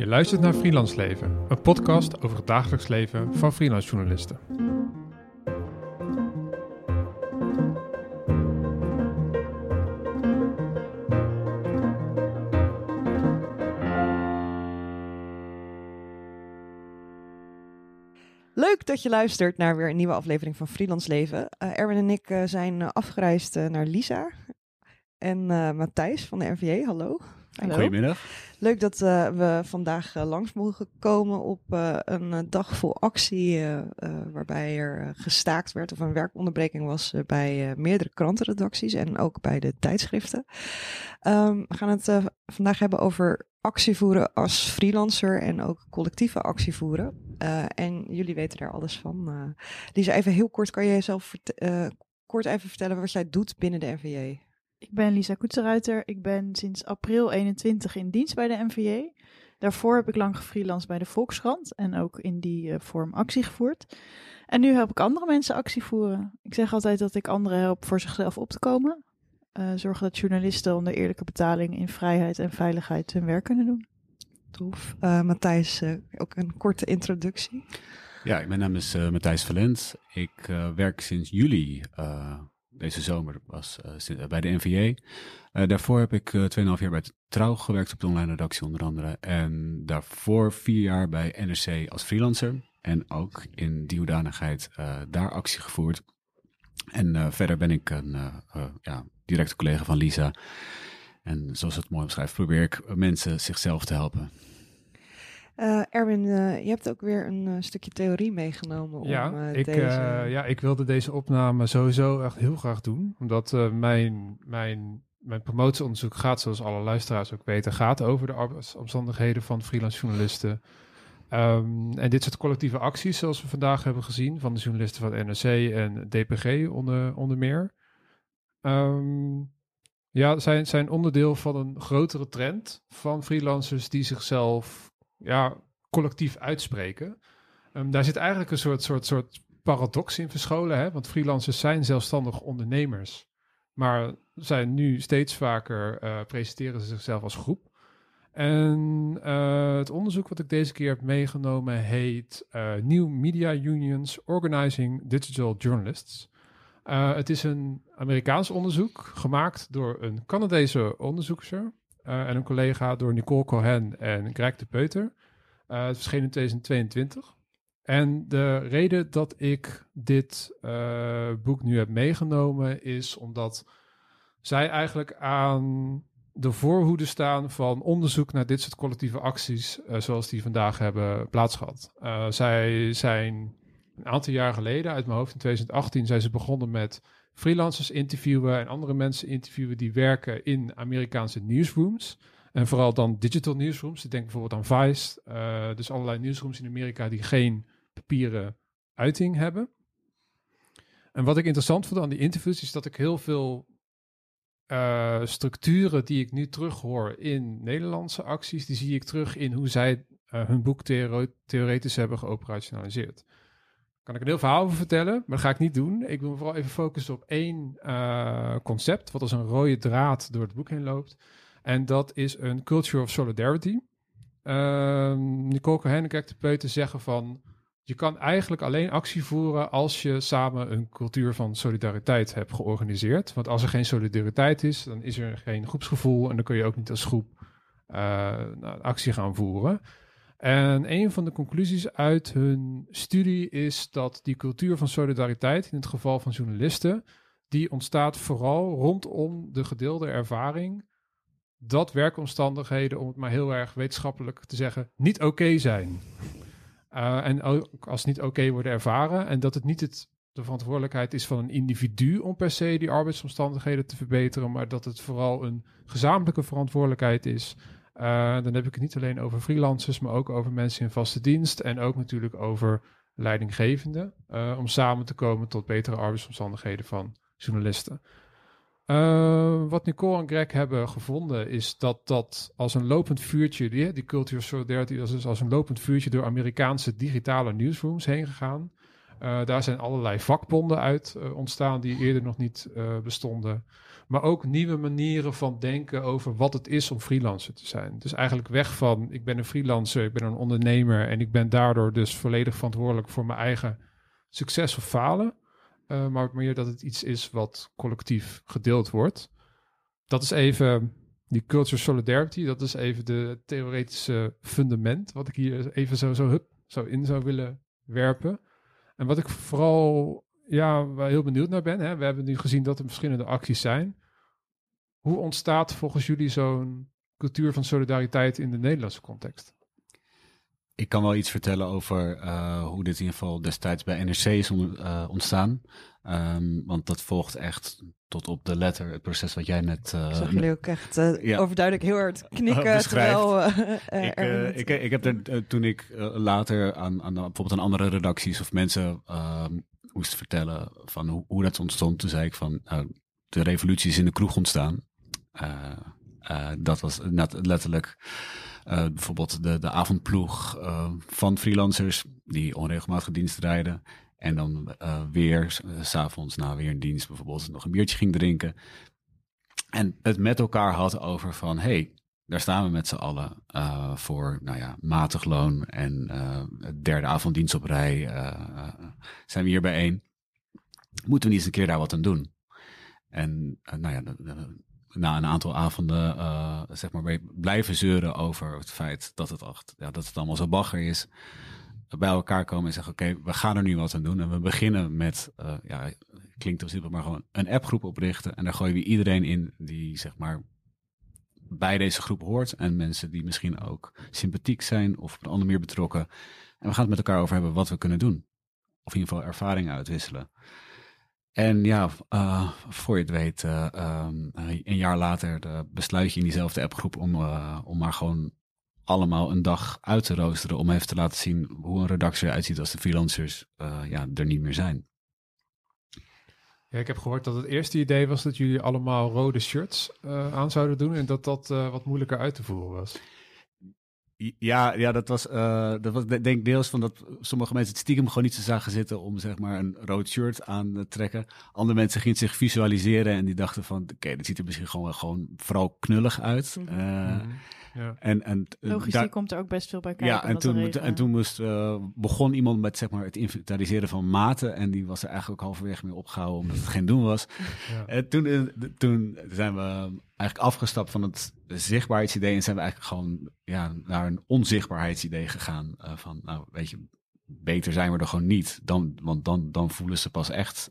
Je luistert naar Freelance Leven, een podcast over het dagelijks leven van freelance journalisten. Leuk dat je luistert naar weer een nieuwe aflevering van Freelance Leven. Uh, Erwin en ik uh, zijn uh, afgereisd naar Lisa en Matthijs van de NVA. Hallo. Hallo. Goedemiddag. Leuk dat we vandaag langs mogen komen op een dag vol actie waarbij er gestaakt werd of een werkonderbreking was bij meerdere krantenredacties en ook bij de tijdschriften. Um, we gaan het vandaag hebben over actie voeren als freelancer en ook collectieve actie voeren. En jullie weten daar alles van. Lisa, even heel kort, kan je jezelf kort even vertellen wat jij doet binnen de NVA? Ik ben Lisa Koetseruiter. Ik ben sinds april 21 in dienst bij de NVA. Daarvoor heb ik lang gefreelanced bij de Volkskrant en ook in die vorm actie gevoerd. En nu help ik andere mensen actie voeren. Ik zeg altijd dat ik anderen help voor zichzelf op te komen. zorgen dat journalisten onder eerlijke betaling in vrijheid en veiligheid hun werk kunnen doen. Tof. Uh, Matthijs, uh, ook een korte introductie. Ja, mijn naam is uh, Matthijs Valent. Ik werk sinds juli deze zomer was bij de NVA. daarvoor heb ik 2,5 jaar bij Trouw gewerkt op de online redactie onder andere. En daarvoor vier jaar bij NRC als freelancer. En ook in die hoedanigheid daar actie gevoerd. En verder ben ik een ja, directe collega van Lisa. En zoals het mooi omschrijft, probeer ik mensen zichzelf te helpen. Uh, Erwin, uh, je hebt ook weer een uh, stukje theorie meegenomen. Om, ja, ik, deze... ja, ik wilde deze opname sowieso echt heel graag doen. Omdat mijn, mijn, mijn promotieonderzoek gaat, zoals alle luisteraars ook weten, gaat over de arbeidsomstandigheden van freelance journalisten. Um, en dit soort collectieve acties, zoals we vandaag hebben gezien, van de journalisten van NRC en DPG onder, onder meer. Um, ja, zijn, zijn onderdeel van een grotere trend van freelancers die zichzelf ja, collectief uitspreken. Um, daar zit eigenlijk een soort, soort, soort paradox in verscholen, hè? want freelancers zijn zelfstandig ondernemers, maar zijn nu steeds vaker uh, presenteren ze zichzelf als groep. En uh, het onderzoek wat ik deze keer heb meegenomen heet uh, New Media Unions Organizing Digital Journalists. Het is een Amerikaans onderzoek gemaakt door een Canadese onderzoeker en een collega door Nicole Cohen en Greg de Peuter. Uh, het verscheen in 2022. En de reden dat ik dit boek nu heb meegenomen is omdat zij eigenlijk aan de voorhoede staan van onderzoek naar dit soort collectieve acties, zoals die vandaag hebben plaatsgehad. zij zijn een aantal jaar geleden, uit mijn hoofd in 2018, zijn ze begonnen met freelancers interviewen en andere mensen interviewen die werken in Amerikaanse newsrooms. En vooral dan digital newsrooms. Ik denk bijvoorbeeld aan Vice. Uh, dus allerlei newsrooms in Amerika die geen papieren uiting hebben. En wat ik interessant vond aan die interviews is dat ik heel veel uh, structuren die ik nu terughoor in Nederlandse acties, die zie ik terug in hoe zij uh, hun boek theoretisch hebben geoperationaliseerd kan ik een heel verhaal over vertellen, maar dat ga ik niet doen. Ik wil vooral even focussen op één uh, concept, wat als een rode draad door het boek heen loopt. En dat is een culture of solidarity. Uh, Nicole Cohen en Peuter zeggen van... je kan eigenlijk alleen actie voeren als je samen een cultuur van solidariteit hebt georganiseerd. Want als er geen solidariteit is, dan is er geen groepsgevoel... en dan kun je ook niet als groep uh, actie gaan voeren. En een van de conclusies uit hun studie is dat die cultuur van solidariteit, in het geval van journalisten, die ontstaat vooral rondom de gedeelde ervaring dat werkomstandigheden, om het maar heel erg wetenschappelijk te zeggen, niet oké zijn. Uh, en ook als niet oké worden ervaren en dat het niet het, de verantwoordelijkheid is van een individu om per se die arbeidsomstandigheden te verbeteren, maar dat het vooral een gezamenlijke verantwoordelijkheid is uh, dan heb ik het niet alleen over freelancers, maar ook over mensen in vaste dienst en ook natuurlijk over leidinggevenden, uh, om samen te komen tot betere arbeidsomstandigheden van journalisten. Uh, wat Nicole en Greg hebben gevonden is dat dat als een lopend vuurtje, die, die culture solidarity, is dus als een lopend vuurtje door Amerikaanse digitale newsrooms heen gegaan. Daar zijn allerlei vakbonden uit ontstaan die eerder nog niet bestonden. Maar ook nieuwe manieren van denken over wat het is om freelancer te zijn. Dus eigenlijk weg van ik ben een freelancer, ik ben een ondernemer en ik ben daardoor dus volledig verantwoordelijk voor mijn eigen succes of falen. Uh, maar meer dat het iets is wat collectief gedeeld wordt. Dat is even die culture solidarity, dat is even de theoretische fundament, wat ik hier even zo, zo, hup, zo in zou willen werpen. En wat ik vooral ja, waar heel benieuwd naar ben, hè, we hebben nu gezien dat er verschillende acties zijn. Hoe ontstaat volgens jullie zo'n cultuur van solidariteit in de Nederlandse context? Ik kan wel iets vertellen over uh, hoe dit in ieder geval destijds bij NRC is uh, ontstaan. Um, want dat volgt echt tot op de letter het proces wat jij net... Uh, zag jullie ook echt ja. overduidelijk heel hard knikken. terwijl, ik, ik, ik, heb er toen ik later aan, aan bijvoorbeeld aan andere redacties of mensen ehm, moest vertellen van hoe, hoe dat ontstond, toen zei ik van nou, de revolutie is in de kroeg ontstaan. Uh, dat was net letterlijk uh, bijvoorbeeld de, de avondploeg uh, van freelancers die onregelmatig dienst rijden. En dan weer s'avonds na weer een dienst bijvoorbeeld nog een biertje ging drinken. En het met elkaar had over van hey, daar staan we met z'n allen voor nou ja, matig loon en derde avonddienst op rij zijn we hier bijeen. Moeten we niet eens een keer daar wat aan doen? En nou ja, na een aantal avonden uh, zeg maar blijven zeuren over het feit dat het, acht, ja, dat het allemaal zo bagger is. Bij elkaar komen en zeggen: Oké, we gaan er nu wat aan doen. En we beginnen met, uh, ja, klinkt als simpel, maar gewoon een appgroep oprichten. En daar gooien we iedereen in die zeg maar bij deze groep hoort. En mensen die misschien ook sympathiek zijn of op een andere manier betrokken. En we gaan het met elkaar over hebben wat we kunnen doen. Of in ieder geval ervaringen uitwisselen. En ja, uh, voor je het weet, uh, um, een jaar later uh, besluit je in diezelfde appgroep om, om maar gewoon allemaal een dag uit te roosteren. Om even te laten zien hoe een redactie eruit ziet als de freelancers ja, er niet meer zijn. Ja, ik heb gehoord dat het eerste idee was dat jullie allemaal rode shirts aan zouden doen en dat dat wat moeilijker uit te voeren was. Ja, ja dat, was, uh, dat was denk ik deels van dat sommige mensen het stiekem gewoon niet zo zagen zitten om zeg maar een rood shirt aan te trekken. Andere mensen gingen zich visualiseren en die dachten van oké, okay, dit ziet er misschien gewoon, gewoon vooral knullig uit. Uh, mm ja. En, en, eh, Logistiek komt er ook best veel bij kijken. Ja, en toen, en toen moest, uh, begon iemand met zeg maar, het inventariseren van maten. En die was er eigenlijk ook halverwege mee opgehouden omdat het geen doen was. Ja. En toen, toen zijn we eigenlijk afgestapt van het zichtbaarheidsidee. En zijn we eigenlijk gewoon ja, naar een onzichtbaarheidsidee gegaan. Uh, van, nou, weet je, beter zijn we er gewoon niet. Dan, want dan, dan voelen ze pas echt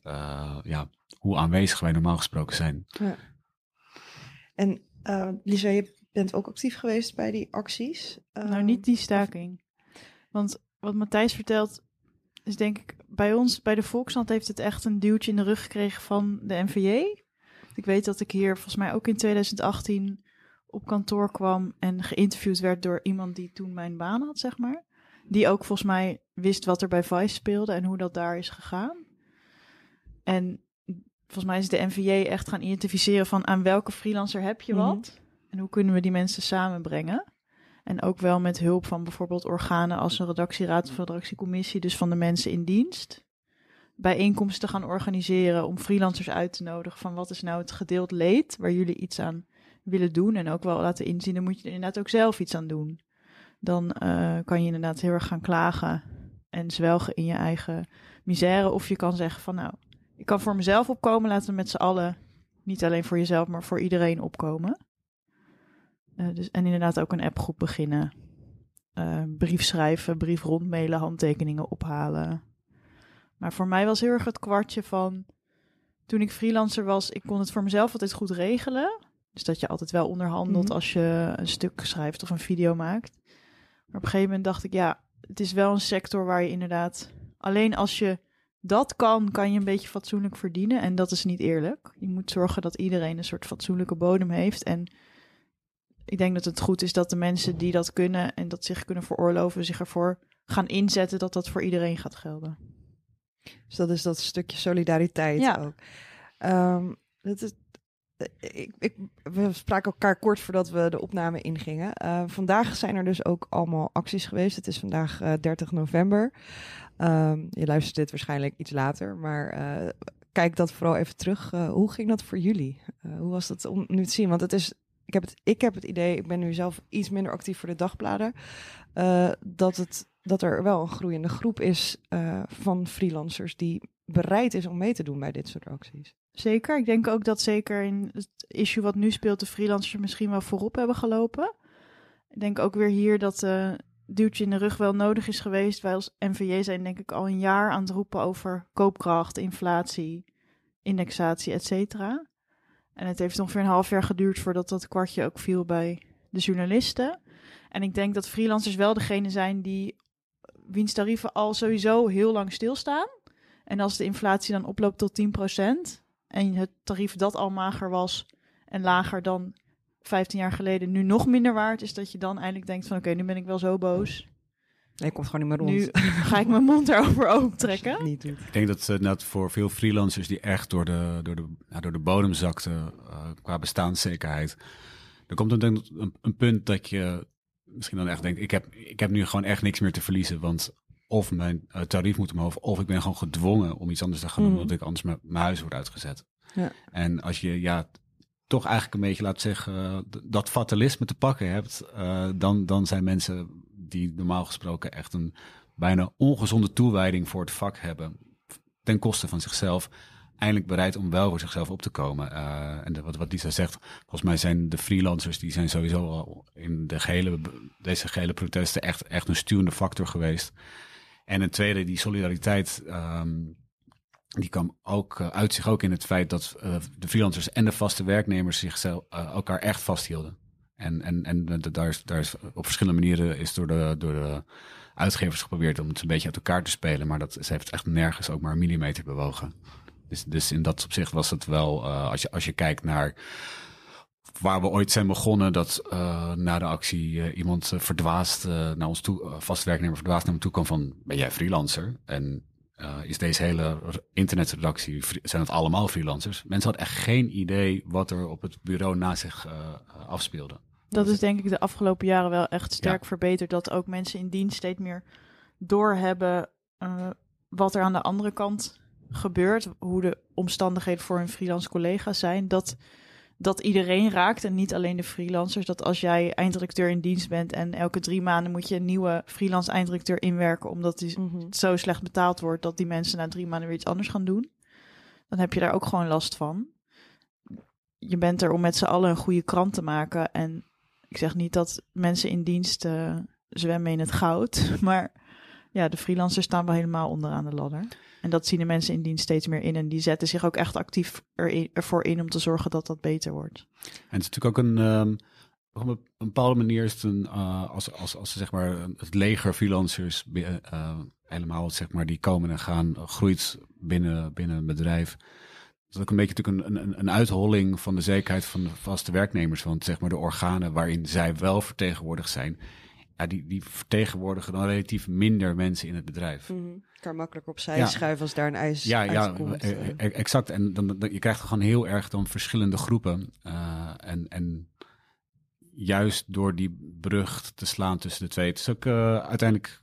ja, hoe aanwezig wij normaal gesproken zijn. Ja. En uh, Lisa, je bent ook actief geweest bij die acties. nou, ehm, niet die staking. Want wat Matthijs vertelt, is denk ik bij ons, bij de Volksland, heeft het echt een duwtje in de rug gekregen van de NVJ. Ik weet dat ik hier volgens mij ook in 2018 op kantoor kwam en geïnterviewd werd door iemand die toen mijn baan had, zeg maar. Die ook volgens mij wist wat er bij Vice speelde en hoe dat daar is gegaan. En volgens mij is de NVJ echt gaan identificeren van aan welke freelancer heb je mhm. wat. En hoe kunnen we die mensen samenbrengen? En ook wel met hulp van bijvoorbeeld organen als een redactieraad of redactiecommissie, dus van de mensen in dienst. Bijeenkomsten gaan organiseren om freelancers uit te nodigen van wat is nou het gedeeld leed waar jullie iets aan willen doen. En ook wel laten inzien, dan moet je er inderdaad ook zelf iets aan doen. Dan uh, kan je inderdaad heel erg gaan klagen en zwelgen in je eigen misère. Of je kan zeggen van nou, ik kan voor mezelf opkomen, laten we met z'n allen, niet alleen voor jezelf, maar voor iedereen opkomen. Uh, dus, en inderdaad ook een appgroep beginnen. Uh, brief schrijven, brief rondmailen, handtekeningen ophalen. Maar voor mij was heel erg het kwartje van... Toen ik freelancer was, ik kon het voor mezelf altijd goed regelen. Dus dat je altijd wel onderhandelt mhm. als je een stuk schrijft of een video maakt. Maar op een gegeven moment dacht ik, ja, het is wel een sector waar je inderdaad... Alleen als je dat kan, kan je een beetje fatsoenlijk verdienen. En dat is niet eerlijk. Je moet zorgen dat iedereen een soort fatsoenlijke bodem heeft. En ik denk dat het goed is dat de mensen die dat kunnen en dat zich kunnen veroorloven, zich ervoor gaan inzetten dat dat voor iedereen gaat gelden. Dus dat is dat stukje solidariteit ja. ook. Um, dat is, ik, ik, we spraken elkaar kort voordat we de opname ingingen. Uh, vandaag zijn er dus ook allemaal acties geweest. Het is vandaag uh, eh, 30 november. Um, je luistert dit waarschijnlijk iets later, maar uh, kijk dat vooral even terug. Hoe ging dat voor jullie? Hoe was dat om nu te zien? Want het is, ik heb het, ik heb het idee, ik ben nu zelf iets minder actief voor de dagbladen, uh, dat, het, dat er wel een groeiende groep is van freelancers die bereid is om mee te doen bij dit soort acties. Zeker. Ik denk ook dat zeker in het issue wat nu speelt, de freelancers misschien wel voorop hebben gelopen. Ik denk ook weer hier dat uh, duwtje in de rug wel nodig is geweest. Wij als NVJ zijn denk ik al een jaar aan het roepen over koopkracht, inflatie, indexatie, et cetera. En het heeft ongeveer een half jaar geduurd voordat dat kwartje ook viel bij de journalisten. En ik denk dat freelancers wel degene zijn die wiens tarieven al sowieso heel lang stilstaan. En als de inflatie dan oploopt tot 10% en het tarief dat al mager was en lager dan 15 jaar geleden nu nog minder waard, is dat je dan eindelijk denkt van oké, nu ben ik wel zo boos. Nee, komt gewoon niet meer rond. Nu ga ik mijn mond erover open trekken. Niet Ik denk dat uh, net voor veel freelancers die echt door de, door de, ja, door de bodem zakten uh, qua bestaanszekerheid. Er komt een, een, een, punt dat je misschien dan echt denkt, ik heb, ik heb nu gewoon echt niks meer te verliezen. Want of mijn uh, tarief moet omhoog, of ik ben gewoon gedwongen om iets anders te gaan doen, mm. omdat ik anders mijn, mijn huis wordt uitgezet. Ja. En als je ja, toch eigenlijk een beetje, laat zeggen, dat fatalisme te pakken hebt, uh, dan, dan zijn mensen die normaal gesproken echt een bijna ongezonde toewijding voor het vak hebben, ten koste van zichzelf, eindelijk bereid om wel voor zichzelf op te komen. Uh, en wat, wat zegt, volgens mij zijn de freelancers, die zijn sowieso al in de gehele, deze gehele protesten echt, echt een stuwende factor geweest. En een tweede, die solidariteit, um, die kwam ook uh, uit zich ook in het feit dat uh, de freelancers en de vaste werknemers zichzelf elkaar echt vasthielden. En, en, en daar, is, daar is op verschillende manieren is door de, door de uitgevers geprobeerd om het een beetje uit elkaar te spelen. Maar dat, ze heeft echt nergens ook maar een millimeter bewogen. Dus, dus in dat opzicht was het wel, als, je, als je kijkt naar waar we ooit zijn begonnen, dat uh, na de actie uh, iemand verdwaasd naar ons toe, vast werknemer verdwaasd naar me toe kwam van, ben jij freelancer? En is deze hele internetredactie, zijn het allemaal freelancers? Mensen hadden echt geen idee wat er op het bureau na zich afspeelde. Dat is denk ik de afgelopen jaren wel echt sterk ja. verbeterd, dat ook mensen in dienst steeds meer doorhebben wat er aan de andere kant gebeurt, hoe de omstandigheden voor hun freelance collega's zijn, dat dat iedereen raakt en niet alleen de freelancers. Dat als jij eindredacteur in dienst bent en elke drie maanden moet je een nieuwe freelance eindredacteur inwerken, omdat die mm -hmm. zo slecht betaald wordt dat die mensen na drie maanden weer iets anders gaan doen, dan heb je daar ook gewoon last van. Je bent er om met z'n allen een goede krant te maken. En ik zeg niet dat mensen in dienst uh, zwemmen in het goud, maar ja, de freelancers staan wel helemaal onderaan de ladder. En dat zien de mensen in dienst steeds meer in. En die zetten zich ook echt actief erin, ervoor in om te zorgen dat dat beter wordt. En het is natuurlijk ook een. Um, op een bepaalde manier is het een. Uh, als, als, als zeg maar het leger freelancers. Uh, helemaal zeg maar die komen en gaan. groeit binnen, binnen een bedrijf. Dat is ook een beetje natuurlijk een, een, een uitholling van de zekerheid van de vaste werknemers. Want zeg maar de organen waarin zij wel vertegenwoordigd zijn ja, die, die vertegenwoordigen dan relatief minder mensen in het bedrijf. Mm -hmm. Kan makkelijker opzij ja. schuiven als daar een ijs ja, ja, komt. Ja, e- e- exact. En dan, dan, je krijgt gewoon heel erg dan verschillende groepen. Uh, en, en juist door die brug te slaan tussen de twee. Het is ook uh, uiteindelijk...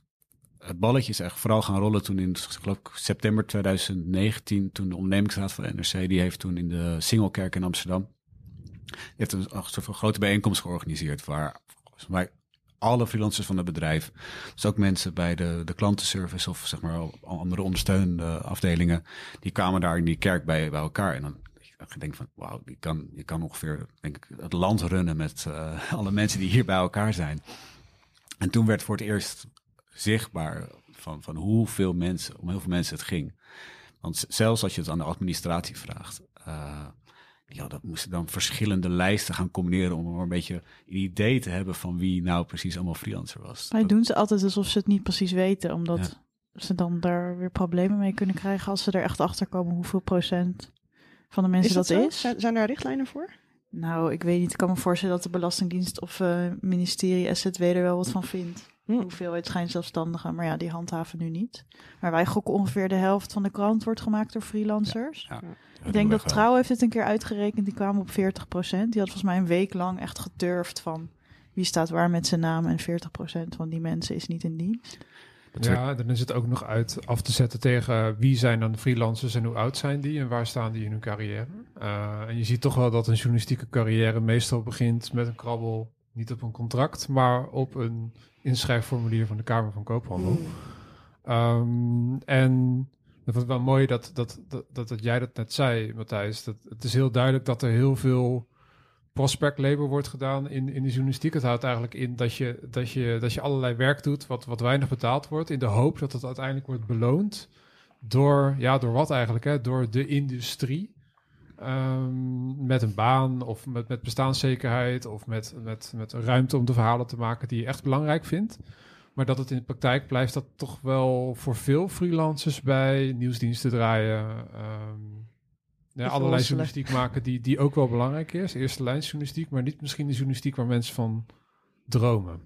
Het balletje is echt vooral gaan rollen toen in geloof september 2019... toen de ondernemingsraad van de NRC... die heeft toen in de Singelkerk in Amsterdam... Heeft een, soort van grote bijeenkomst georganiseerd... waar mij alle freelancers van het bedrijf. Dus ook mensen bij de, de klantenservice of zeg maar andere ondersteunende afdelingen. Die kwamen daar in die kerk bij, bij elkaar. En dan denk van, wauw, je kan, je kan ongeveer denk ik, het land runnen met uh, alle mensen die hier bij elkaar zijn. En toen werd voor het eerst zichtbaar van, van hoeveel mensen, om heel veel mensen het ging. Want zelfs als je het aan de administratie vraagt, uh, ja, dat moesten dan verschillende lijsten gaan combineren om een beetje een idee te hebben van wie nou precies allemaal freelancer was. Wij doen ze altijd alsof ze het niet precies weten, omdat ze dan daar weer problemen mee kunnen krijgen als ze er echt achter komen hoeveel procent van de mensen is dat, dat is. Zijn, zijn daar richtlijnen voor? Nou, ik weet niet. Ik kan me voorstellen dat de Belastingdienst of uh, ministerie SZW er wel wat van vindt. Hm. Hoeveelheid schijnzelfstandigen, maar ja, die handhaven nu niet. Maar wij gokken ongeveer de helft van de krant wordt gemaakt door freelancers. Ja, ja. Ik denk dat Trouw heeft het een keer uitgerekend. Die kwamen op 40%. Die had volgens mij een week lang echt geturfd van wie staat waar met zijn naam. En 40% van die mensen is niet in dienst. Ja, dan is het ook nog uit af te zetten tegen wie zijn dan de freelancers en hoe oud zijn die en waar staan die in hun carrière. Uh, en je ziet toch wel dat een journalistieke carrière meestal begint met een krabbel, niet op een contract, maar op een inschrijfformulier van de Kamer van Koophandel. Hmm. Um, en dat ik wel mooi dat, dat, dat, dat, dat jij dat net zei, Matthijs. Dat, het is heel duidelijk dat er heel veel prospect labor wordt gedaan in, in de journalistiek. Het houdt eigenlijk in dat je, dat je, dat je allerlei werk doet wat, wat weinig betaald wordt, in de hoop dat het uiteindelijk wordt beloond door, ja, door wat eigenlijk, hè? door de industrie. Um, met een baan of met, met bestaanszekerheid of met, met, met ruimte om de verhalen te maken die je echt belangrijk vindt. Maar dat het in de praktijk blijft dat toch wel voor veel freelancers bij nieuwsdiensten draaien. Um, ja, allerlei journalistiek maken die, die ook wel belangrijk is. Eerste lijn journalistiek, maar niet misschien de journalistiek waar mensen van dromen.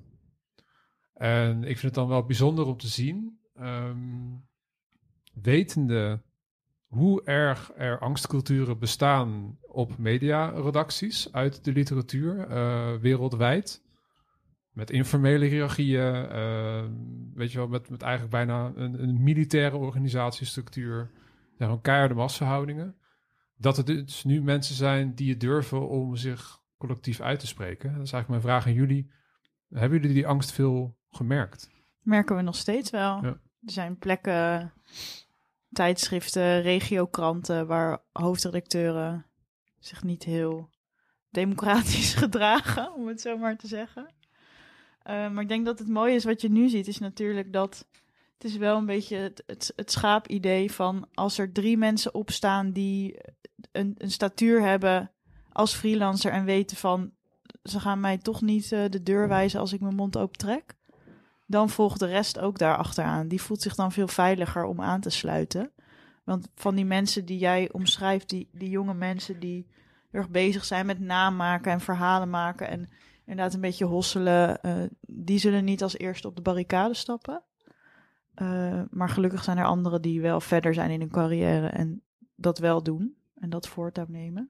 En ik vind het dan wel bijzonder om te zien, um, wetende hoe erg er angstculturen bestaan op mediaredacties uit de literatuur uh, wereldwijd. Met informele hiërarchieën, uh, weet je wel, met, met eigenlijk bijna een, een militaire organisatiestructuur. Ja, gewoon keiharde massahoudingen dat er dus nu mensen zijn die het durven om zich collectief uit te spreken. Dat is eigenlijk mijn vraag aan jullie. Hebben jullie die angst veel gemerkt? Merken we nog steeds wel. Ja. Er zijn plekken, tijdschriften, regiokranten waar hoofdredacteuren zich niet heel democratisch gedragen, om het zo maar te zeggen. Uh, maar ik denk dat het mooie is wat je nu ziet, is natuurlijk dat het is wel een beetje het, het, het schaapidee van als er drie mensen opstaan die een, een statuur hebben als freelancer en weten van ze gaan mij toch niet uh, de deur wijzen als ik mijn mond open trek. Dan volgt de rest ook daar achteraan. Die voelt zich dan veel veiliger om aan te sluiten. Want van die mensen die jij omschrijft, die, die jonge mensen die heel erg bezig zijn met namaken en verhalen maken en inderdaad een beetje hosselen, uh, die zullen niet als eerste op de barricade stappen. Uh, maar gelukkig zijn er anderen die wel verder zijn in hun carrière en dat wel doen en dat voortouw nemen.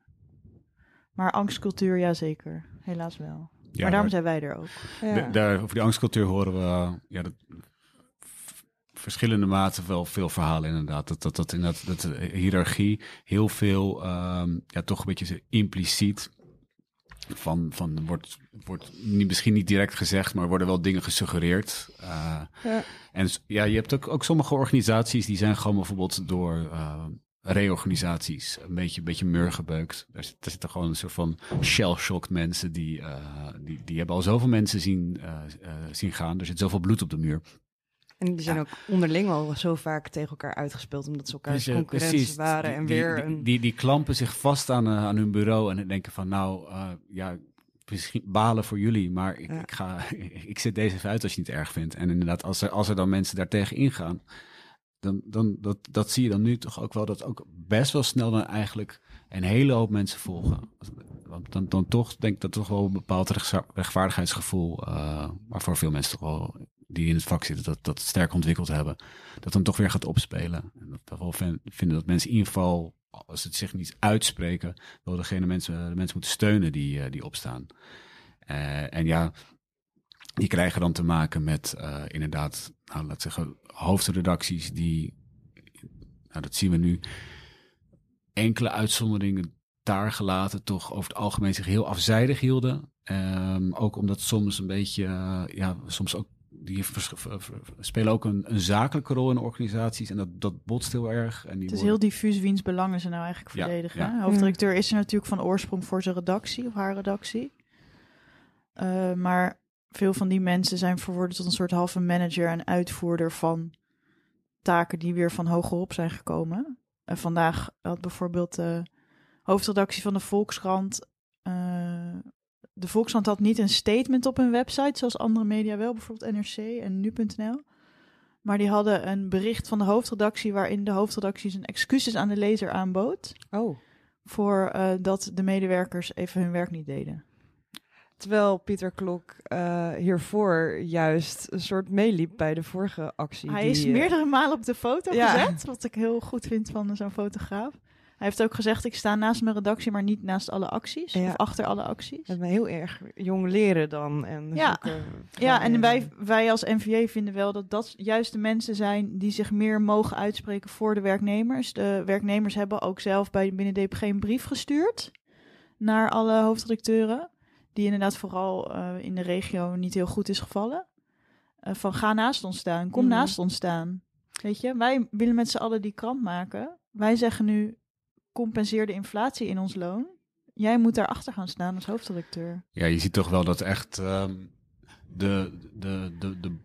Maar angstcultuur, ja zeker. Helaas wel. Ja, maar daarom daar- zijn wij er ook. Ja. Daar, over die angstcultuur horen we ja, dat, verschillende maten wel veel verhalen inderdaad. Dat, dat, dat, inderdaad, dat de hiërarchie heel veel, ehm, ja, toch een beetje impliciet van, van wordt, wordt niet, misschien niet direct gezegd, maar worden wel dingen gesuggereerd. Uh, Ja. En ja, je hebt ook, ook sommige organisaties die zijn gewoon bijvoorbeeld door uh, reorganisaties een beetje, een beetje murgebeukt. Daar, zit- daar zitten gewoon een soort van shell-shocked mensen die, uh, die, die hebben al zoveel mensen zien, uh, uh, zien gaan. Er zit zoveel bloed op de muur. En die zijn ook onderling al zo vaak tegen elkaar uitgespeeld, omdat ze elkaars Dus, eh, concurrenten waren. Die- En die, weer een... die, die klampen zich vast aan, aan hun bureau en denken van nou, ja, misschien balen voor jullie, maar ik, Ja. ik, ga, ik zet deze even uit als je het niet erg vindt. En inderdaad, als er, als er dan mensen daartegen ingaan, dan, dan dat, dat zie je dan nu toch ook wel, dat ook best wel snel dan eigenlijk een hele hoop mensen volgen. Want dan, dan toch denk ik dat toch wel een bepaald rechtvaardigheidsgevoel, uh, waarvoor veel mensen toch wel die in het vak zitten, dat, dat sterk ontwikkeld hebben, dat dan toch weer gaat opspelen. En dat toch wel vin- vinden dat mensen in ieder geval, als het zich niet uitspreken, wel degene mensen, de mensen moeten steunen die, uh, die opstaan. Uh, en ja, die krijgen dan te maken met uh, inderdaad, nou, laat zeggen, hoofdredacties die, nou, dat zien we nu, enkele uitzonderingen daar gelaten, toch over het algemeen zich heel afzijdig hielden. Um, ook omdat soms een beetje, uh, ja, soms ook die spelen ook een, een, zakelijke rol in organisaties en dat, dat botst heel erg. En die het is worden... heel diffuus wiens belangen ze nou eigenlijk Ja, verdedigen. ja. Hoofddirecteur is er natuurlijk van oorsprong voor zijn redactie of haar redactie. Uh, maar veel van die mensen zijn verworden tot een soort halve manager en uitvoerder van taken die weer van hogerop zijn gekomen. En vandaag had bijvoorbeeld de hoofdredactie van de Volkskrant. Uh, de Volkskrant had niet een statement op hun website, zoals andere media wel, bijvoorbeeld NRC en nu.nl. Maar die hadden een bericht van de hoofdredactie waarin de hoofdredactie zijn excuses aan de lezer aanbood. Oh. Voor uh, dat de medewerkers even hun werk niet deden. Terwijl Pieter Klok uh, hiervoor juist een soort meeliep bij de vorige actie. Hij die, is uh, meerdere malen op de foto Ja. gezet, wat ik heel goed vind van zo'n fotograaf. Hij heeft ook gezegd, ik sta naast mijn redactie, maar niet naast alle acties. Ja. Of achter alle acties. Dat me heel erg jong leren dan. En Ja. zoeken Ja, en wij, eh, wij als NVA vinden wel dat dat juist de mensen zijn die zich meer mogen uitspreken voor de werknemers. De werknemers hebben ook zelf bij binnen DPG een brief gestuurd naar alle hoofdredacteuren. Die inderdaad vooral eh, in de regio niet heel goed is gevallen. Eh, van ga naast ons staan, kom Mhm. naast ons staan. Weet je, wij willen met z'n allen die krant maken. Wij zeggen nu, compenseer de inflatie in ons loon. Jij moet daarachter gaan staan als hoofdredacteur. Ja, je ziet toch wel dat echt ehm, de, de, de, de,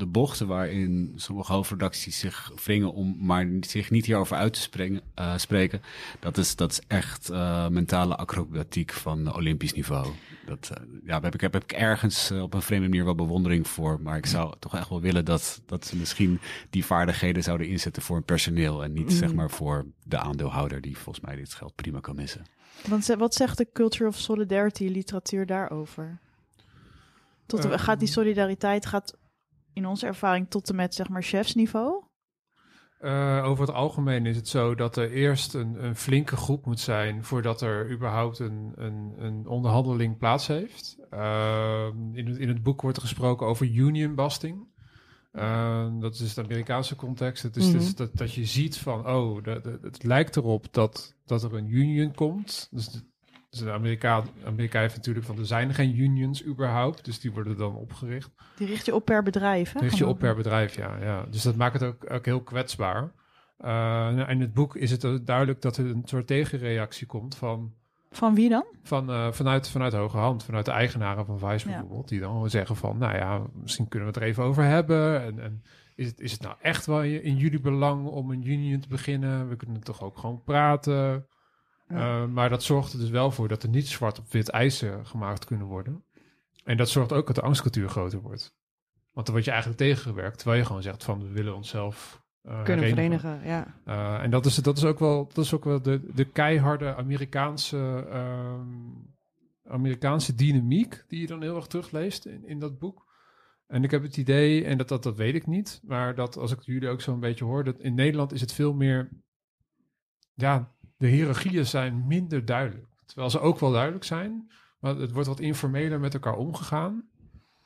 de bochten waarin sommige hoofdredacties zich wringen om maar zich niet hierover uit te springen, eh, spreken, dat is, dat is echt eh, mentale acrobatiek van Olympisch niveau. Dat, eh, ja, daar heb ik, heb ik ergens op een vreemde manier wel bewondering voor, maar ik zou toch echt wel willen dat, dat ze misschien die vaardigheden zouden inzetten voor hun personeel en niet Mm. zeg maar voor de aandeelhouder die volgens mij dit geld prima kan missen. Want ze- wat zegt de Culture of Solidarity literatuur daarover? Tot, Eh, gaat die solidariteit gaat in onze ervaring tot en met zeg maar chefsniveau? Eh, over het algemeen is het zo dat er eerst een, een flinke groep moet zijn voordat er überhaupt een, een, een onderhandeling plaats heeft. Ehm, in, het, in het boek wordt er gesproken over union busting. Ehm, dat is de Amerikaanse context. Het is Mhm. dus dat, dat je ziet van, oh, de, de- het lijkt erop dat, dat er een union komt. Dus de, dus de Amerika, Amerika heeft natuurlijk van, er zijn geen unions überhaupt. Dus die worden dan opgericht. Die richt je op per bedrijf, hè? Richt je op per bedrijf, ja, ja. Dus dat maakt het ook, ook heel kwetsbaar. Nou, in het boek is het duidelijk dat er een soort tegenreactie komt van, Van wie dan? van, eh, vanuit, vanuit hoge hand, vanuit de eigenaren van Vice Ja. bijvoorbeeld, die dan zeggen van, nou ja, misschien kunnen we het er even over hebben. En, en is, het, is het nou echt wel in jullie belang om een union te beginnen? We kunnen toch ook gewoon praten. Ja. Eh, maar dat zorgt er dus wel voor dat er niet zwart op wit eisen gemaakt kunnen worden. En dat zorgt ook dat de angstcultuur groter wordt. Want dan word je eigenlijk tegengewerkt, terwijl je gewoon zegt van we willen onszelf eh, kunnen herenigen. verenigen. Ja. Eh, en dat is, dat is ook wel, dat is ook wel de, de keiharde Amerikaanse, ehm, Amerikaanse dynamiek die je dan heel erg terugleest in, in dat boek. En ik heb het idee, en dat, dat, dat weet ik niet, maar dat als ik jullie ook zo'n beetje hoor, dat in Nederland is het veel meer, ja, de hiërarchieën zijn minder duidelijk. Terwijl ze ook wel duidelijk zijn, maar het wordt wat informeler met elkaar omgegaan.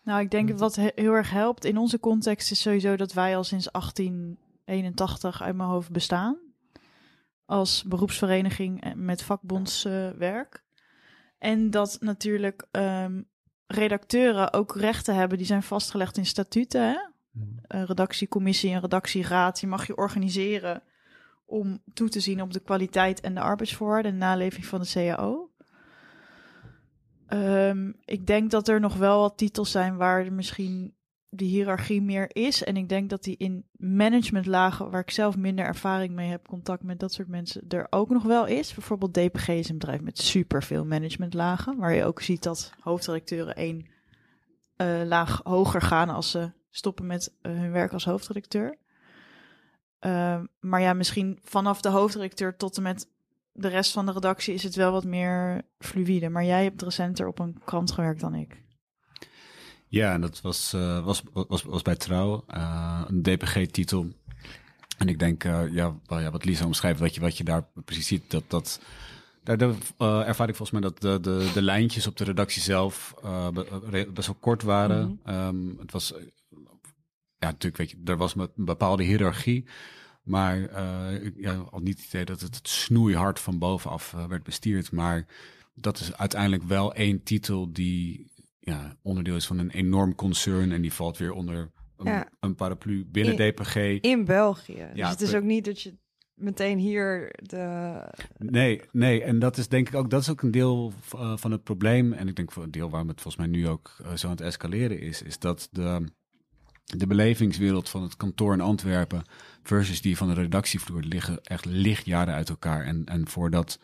Nou, ik denk dat wat he- heel erg helpt in onze context is sowieso dat wij al sinds 1881 uit mijn hoofd bestaan. Als beroepsvereniging en met vakbondswerk. en dat natuurlijk ehm, redacteuren ook rechten hebben die zijn vastgelegd in statuten. Hè? Een redactiecommissie, een redactieraad. Die mag je organiseren om toe te zien op de kwaliteit en de arbeidsvoorwaarden en naleving van de CAO. Ehm, ik denk dat er nog wel wat titels zijn waar misschien die hiërarchie meer is. En ik denk dat die in managementlagen, waar ik zelf minder ervaring mee heb, contact met dat soort mensen, er ook nog wel is. Bijvoorbeeld DPG is een bedrijf met superveel managementlagen, waar je ook ziet dat hoofdredacteuren één eh, laag hoger gaan als ze stoppen met eh, hun werk als hoofdredacteur. Ehm, maar ja, misschien vanaf de hoofdredacteur tot en met de rest van de redactie is het wel wat meer fluïde. Maar jij hebt recenter op een krant gewerkt dan ik. Ja, en dat was, eh, was, was, was bij Trouw, eh, een DPG-titel. En ik denk, eh, ja, wel, ja, wat Lisa omschrijft, wat je, wat je daar precies ziet, dat dat... Daar ervaar ik volgens mij dat de, de, de lijntjes op de redactie zelf best wel kort waren. Mhm. Ehm, het was, ja, natuurlijk, weet je, er was een bepaalde hiërarchie. Maar eh, ik ja, had niet het idee dat het snoeihard van bovenaf eh, werd bestuurd. Maar dat is uiteindelijk wel één titel die ja, onderdeel is van een enorm concern. En die valt weer onder een, Ja. een paraplu binnen In- DPG. In België. Ja, dus het is ook niet dat je meteen hier de... Nee, nee, en dat is denk ik ook, dat is ook een deel uh, van het probleem. En ik denk voor een deel waarom het volgens mij nu ook zo aan het escaleren is, is dat de, de belevingswereld van het kantoor in Antwerpen versus die van de redactievloer liggen echt lichtjaren uit elkaar. En, en voordat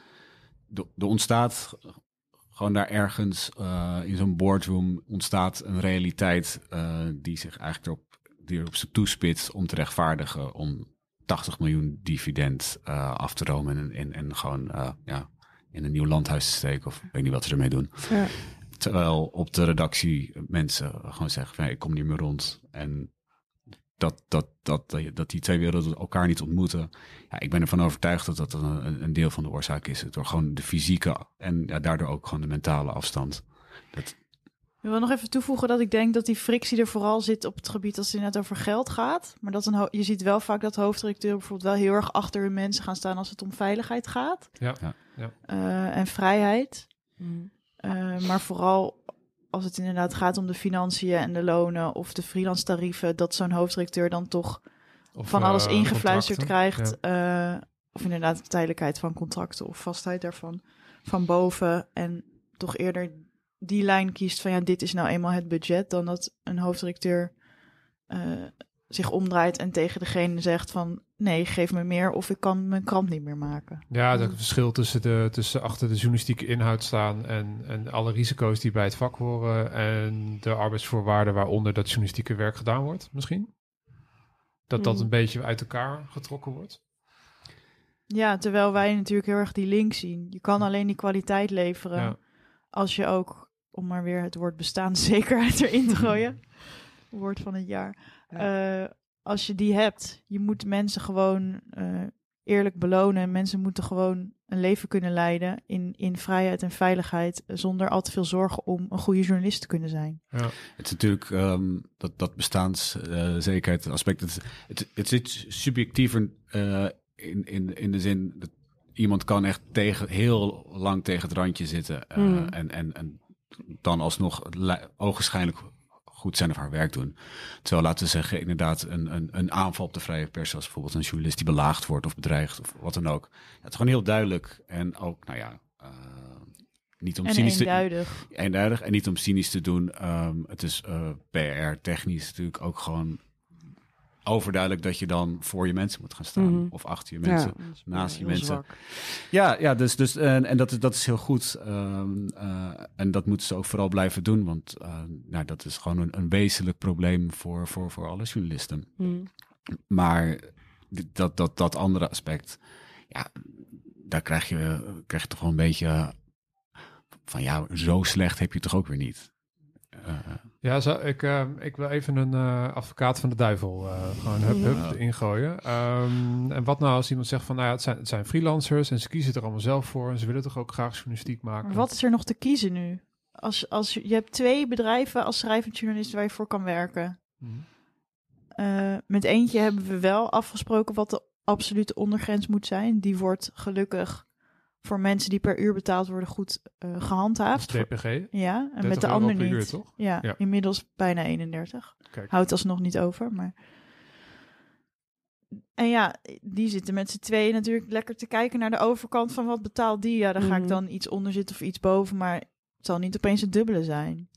er ontstaat gewoon daar ergens uh, in zo'n boardroom ontstaat een realiteit uh, die zich eigenlijk erop, die erop toespitst om te rechtvaardigen om 80 miljoen dividend uh, af te romen en, en, en gewoon ja, in een nieuw landhuis te steken. Of weet niet wat ze ermee doen. Ja. Terwijl op de redactie mensen gewoon zeggen van ik kom niet meer rond. En dat, dat, dat, dat die twee werelden elkaar niet ontmoeten. Ja, ik ben ervan overtuigd dat dat een, een deel van de oorzaak is. Door gewoon de fysieke en ja, daardoor ook gewoon de mentale afstand. Dat, Ik wil nog even toevoegen dat ik denk dat die frictie er vooral zit op het gebied als het net over geld gaat. Maar dat een je ziet wel vaak dat hoofddirecteur bijvoorbeeld wel heel erg achter hun mensen gaan staan als het om veiligheid gaat. Ja. Ja. ja. Eh, en vrijheid. Mm. Eh, maar vooral als het inderdaad gaat om de financiën en de lonen of de freelance tarieven, dat zo'n hoofddirecteur dan toch Of, van alles eh, ingefluisterd krijgt. eh, of inderdaad de tijdelijkheid van contracten of vastheid daarvan van boven. En toch eerder die lijn kiest van ja, dit is nou eenmaal het budget. Dan dat een hoofddirecteur zich omdraait en tegen degene zegt van nee, geef me meer of ik kan mijn krant niet meer maken. Ja, dat verschil tussen, de, tussen achter de journalistieke inhoud staan en, en alle risico's die bij het vak horen en de arbeidsvoorwaarden waaronder dat journalistieke werk gedaan wordt, misschien. Dat dat Hmm. een beetje uit elkaar getrokken wordt. Ja, terwijl wij natuurlijk heel erg die link zien. Je kan alleen die kwaliteit leveren Ja. als je ook, om maar weer het woord bestaanszekerheid erin te gooien, woord van het jaar. Eh, als je die hebt, je moet mensen gewoon eh, eerlijk belonen. En mensen moeten gewoon een leven kunnen leiden in, in vrijheid en veiligheid, zonder al te veel zorgen om een goede journalist te kunnen zijn. Ja. Het is natuurlijk ehm, dat, dat bestaanszekerheid aspect. Het, het, het zit subjectiever eh, in, in, in de zin dat iemand kan echt tegen, heel lang tegen het randje zitten. eh, Mm. en, en, en dan alsnog li- ogenschijnlijk goed zijn of haar werk doen. Terwijl, laten we zeggen, inderdaad een, een, een aanval op de vrije pers... als bijvoorbeeld een journalist die belaagd wordt of bedreigd of wat dan ook. Het is gewoon heel duidelijk. En ook, nou ja... eh, niet om En cynisch te, eenduidig. eenduidig. En niet om cynisch te doen. ehm, het is eh, PR-technisch natuurlijk ook gewoon overduidelijk dat je dan voor je mensen moet gaan staan. Mhm. Of achter je mensen. Ja, naast je mensen. zwak. Ja, ja dus, dus, en, en dat, is- dat is heel goed. Ehm, eh, en dat moeten ze ook vooral blijven doen. Want eh, nou, dat is gewoon een, een wezenlijk probleem voor, voor, voor alle journalisten. Mm. Maar dat, dat, dat andere aspect, ja, daar krijg je, krijg je toch wel een beetje van ja, zo slecht heb je toch ook weer niet. Eh, Ja, zo, ik, eh, ik wil even een eh, advocaat van de duivel eh, gewoon hup, hup Ja. ingooien. Ehm, en wat nou als iemand zegt van, nou ja, het zijn, het zijn freelancers en ze kiezen er allemaal zelf voor en ze willen toch ook graag journalistiek maken. Maar wat is er nog te kiezen nu? Als, als je, hebt twee bedrijven als schrijvend journalist waar je voor kan werken. Mhm. Eh, met eentje hebben we wel afgesproken wat de absolute ondergrens moet zijn. Die wordt gelukkig voor mensen die per uur betaald worden goed eh, Dat is gehandhaafd. DPG. Ja, en 30 met de ander niet. uur, toch? Ja, Ja. inmiddels bijna 31. Kijk. Houdt alsnog niet over, maar... En ja, die zitten met z'n tweeën natuurlijk lekker te kijken naar de overkant van wat betaalt die. Ja, daar ga ik Mhm. dan iets onder zitten of iets boven, maar het zal niet opeens het dubbele zijn.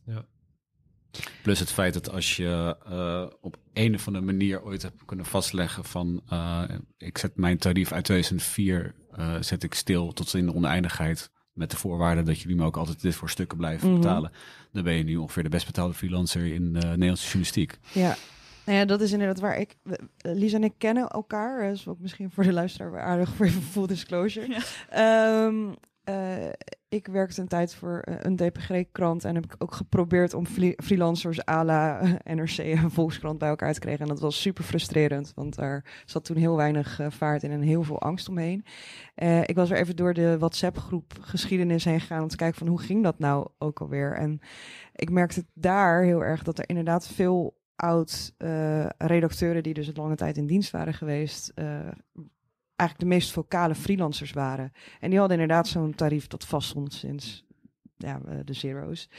plus het feit dat als je eh, op een of andere manier ooit hebt kunnen vastleggen van eh, ik zet mijn tarief uit 2004 eh, zet ik stil tot in de oneindigheid met de voorwaarde dat jullie me ook altijd dit voor stukken blijven Mhm. betalen. Dan ben je nu ongeveer de best betaalde freelancer in de Nederlandse journalistiek. Ja. Nou ja, dat is inderdaad waar ik... eh, Lisa en ik kennen elkaar. Dat is ook misschien voor de luisteraar aardig voor even full disclosure. Ehm, eh, ik werkte een tijd voor eh, een DPG-krant en heb ik ook geprobeerd om freelancers à la eh, NRC en Volkskrant bij elkaar te krijgen. En dat was super frustrerend, want daar zat toen heel weinig eh, vaart in en heel veel angst omheen. Ik was er even door de WhatsApp-groep geschiedenis heen gegaan om te kijken van hoe ging dat nou ook alweer. En ik merkte daar heel erg dat er inderdaad veel oud eh, redacteuren die dus een lange tijd in dienst waren geweest, eigenlijk de meest vocale freelancers waren. En die hadden inderdaad zo'n tarief dat vast stond sinds ja, eh, de zero's.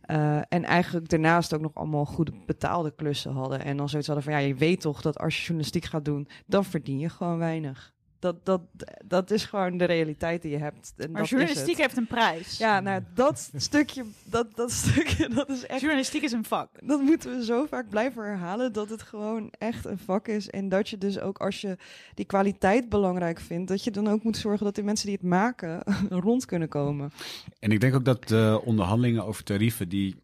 Eh, en eigenlijk daarnaast ook nog allemaal goede betaalde klussen hadden. En dan zoiets hadden van, ja, je weet toch dat als je journalistiek gaat doen, dan verdien je gewoon weinig. Dat, dat, dat is gewoon de realiteit die je hebt. En Maar dat journalistiek Is het. heeft een prijs. Ja, nou, dat stukje, dat, dat stukje, dat is echt Journalistiek is een vak. dat moeten we zo vaak blijven herhalen dat het gewoon echt een vak is. En dat je dus ook als je die kwaliteit belangrijk vindt, dat je dan ook moet zorgen dat de mensen die het maken rond kunnen komen. En ik denk ook dat de onderhandelingen over tarieven, die,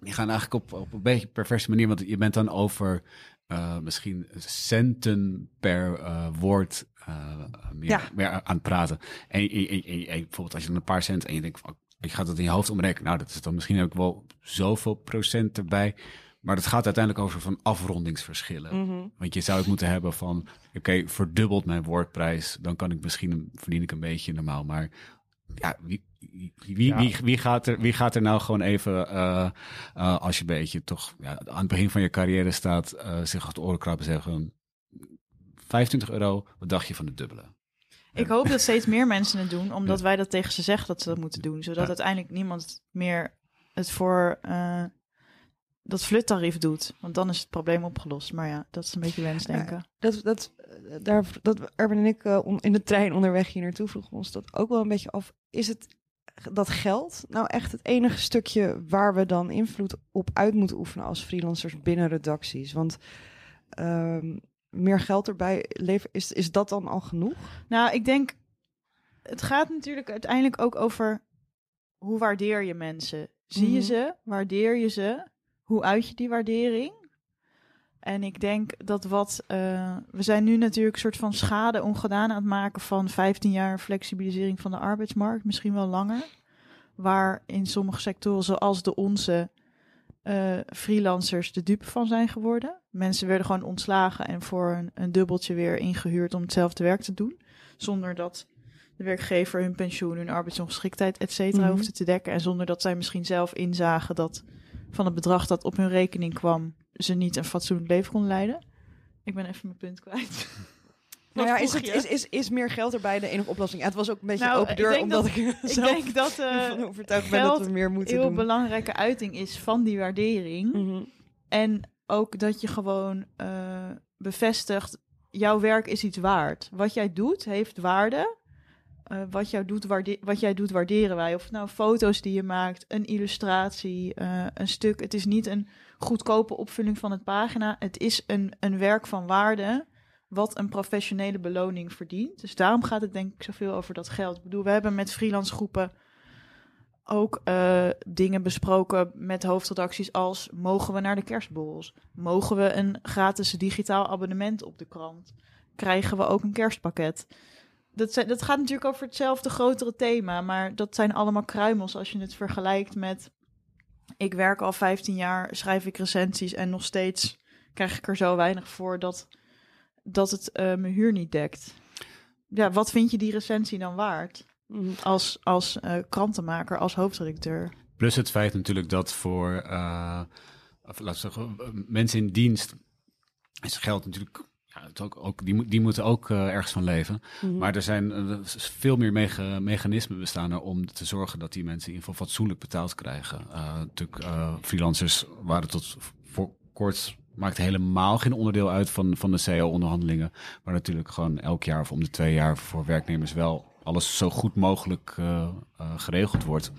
die gaan eigenlijk op, op een beetje perverse manier. Want je bent dan over eh, misschien centen per eh, woord eh, meer, Ja. meer aan het praten. En, en- en- en- en bijvoorbeeld als je dan een paar cent en je denkt van, je gaat het in je hoofd omrekenen. Nou, dat is dan misschien ook wel zoveel procent erbij. Maar het gaat uiteindelijk over van afrondingsverschillen. Mhm. Want je zou het moeten hebben van, oké, verdubbelt mijn woordprijs, dan kan ik misschien verdien ik een beetje normaal. Maar ja, wie, wie, wie, Ja. wie, wie gaat, er, wie gaat er nou gewoon even, eh, eh, als je een beetje toch ja, aan het begin van je carrière staat, eh, zich achter de oren krabben en zeggen, 25 euro, wat dacht je van de dubbele? Ik hoop dat steeds meer mensen het doen, omdat wij dat tegen ze zeggen dat ze dat moeten doen. Zodat Ja. uiteindelijk niemand meer het voor eh, dat fluttarief doet. Want dan is het probleem opgelost. Maar ja, dat is een beetje wensdenken. Dat, dat, eh, daar, dat, Erben en ik eh, on- in de trein onderweg hier naartoe vroegen ons dat ook wel een beetje af. Is het dat geld nou echt het enige stukje waar we dan invloed op uit moeten oefenen als freelancers binnen redacties? Want ehm, meer geld erbij leveren, is, is dat dan al genoeg? Nou, ik denk, het gaat natuurlijk uiteindelijk ook over hoe waardeer je mensen. Zie je Mhm. ze? Waardeer je ze? Hoe uit je die waardering? En ik denk dat wat. eh, we zijn nu natuurlijk een soort van schade ongedaan aan het maken van 15 jaar flexibilisering van de arbeidsmarkt, misschien wel langer. Waar in sommige sectoren, zoals de onze, eh, freelancers de dupe van zijn geworden. Mensen werden gewoon ontslagen en voor een, een dubbeltje weer ingehuurd om hetzelfde werk te doen. Zonder dat de werkgever hun pensioen, hun arbeidsongeschiktheid, et cetera, Mhm. hoefde te dekken. En zonder dat zij misschien zelf inzagen dat van het bedrag dat op hun rekening kwam, ze niet een fatsoenlijk leven konden leiden. Ik ben even mijn punt kwijt. Nou ja, is, het, is, is, is meer geld erbij de enige oplossing? Ja, het was ook een beetje Nou, open ik deur, omdat dat- ik Ik zelf denk dat eh ervan overtuigd ben dat we meer moeten heel doen. belangrijke uiting is van die waardering. Mhm. En ook dat je gewoon eh, bevestigt, jouw werk is iets waard. Wat jij doet, heeft waarde. Eh, wat, jou doet, waarde- wat jij doet, waarderen wij. Of nou foto's die je maakt, een illustratie, eh, een stuk. Het is niet een goedkope opvulling van het pagina. Het is een, een werk van waarde wat een professionele beloning verdient. Dus daarom gaat het denk ik zoveel over dat geld. Ik bedoel, we hebben met freelance groepen ook eh, dingen besproken met hoofdredacties als... mogen we naar de kerstborrels? Mogen we een gratis digitaal abonnement op de krant? Krijgen we ook een kerstpakket? Dat, zijn, dat gaat natuurlijk over hetzelfde grotere thema... maar dat zijn allemaal kruimels als je het vergelijkt met... ik werk al 15 jaar, schrijf ik recensies... en nog steeds krijg ik er zo weinig voor dat, dat het eh, mijn huur niet dekt. Ja, wat vind je die recensie dan waard? Mhm. als, als eh, krantenmaker, als hoofdredacteur. Plus het feit natuurlijk dat voor, eh, of we zeggen, mensen in dienst is geld natuurlijk, ja, het ook, ook, die, moet- die moeten ook ergens van leven. Mhm. Maar er zijn veel meer mega- mechanismen bestaan er om te zorgen dat die mensen in ieder geval fatsoenlijk betaald krijgen. Eh, natuurlijk, eh, freelancers waren tot voor kort maakt helemaal geen onderdeel uit van, van de CO-onderhandelingen. Maar natuurlijk gewoon elk jaar of om de twee jaar voor werknemers wel alles zo goed mogelijk eh, eh, geregeld wordt.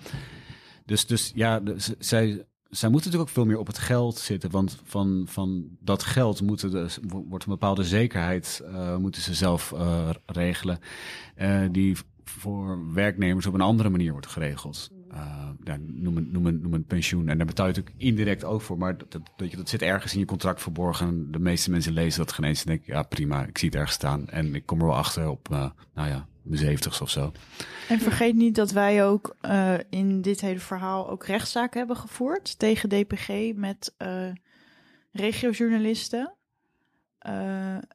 Dus, dus ja, zij, zij moeten natuurlijk ook veel meer op het geld zitten. Want van, van dat geld moeten de, wo- wordt een bepaalde zekerheid eh, moeten ze zelf regelen. die voor werknemers op een andere manier wordt geregeld. Eh, noem, een, pensioen. En daar betaal je natuurlijk indirect ook voor. Maar dat, dat, zit ergens in je contract verborgen. De meeste mensen lezen dat geen eens en denken... ja, prima, ik zie het ergens staan. En ik kom er wel achter op, eh, nou ja, mijn zeventigste of zo. En vergeet niet dat wij ook eh, in dit hele verhaal ook rechtszaken hebben gevoerd tegen DPG met regiojournalisten.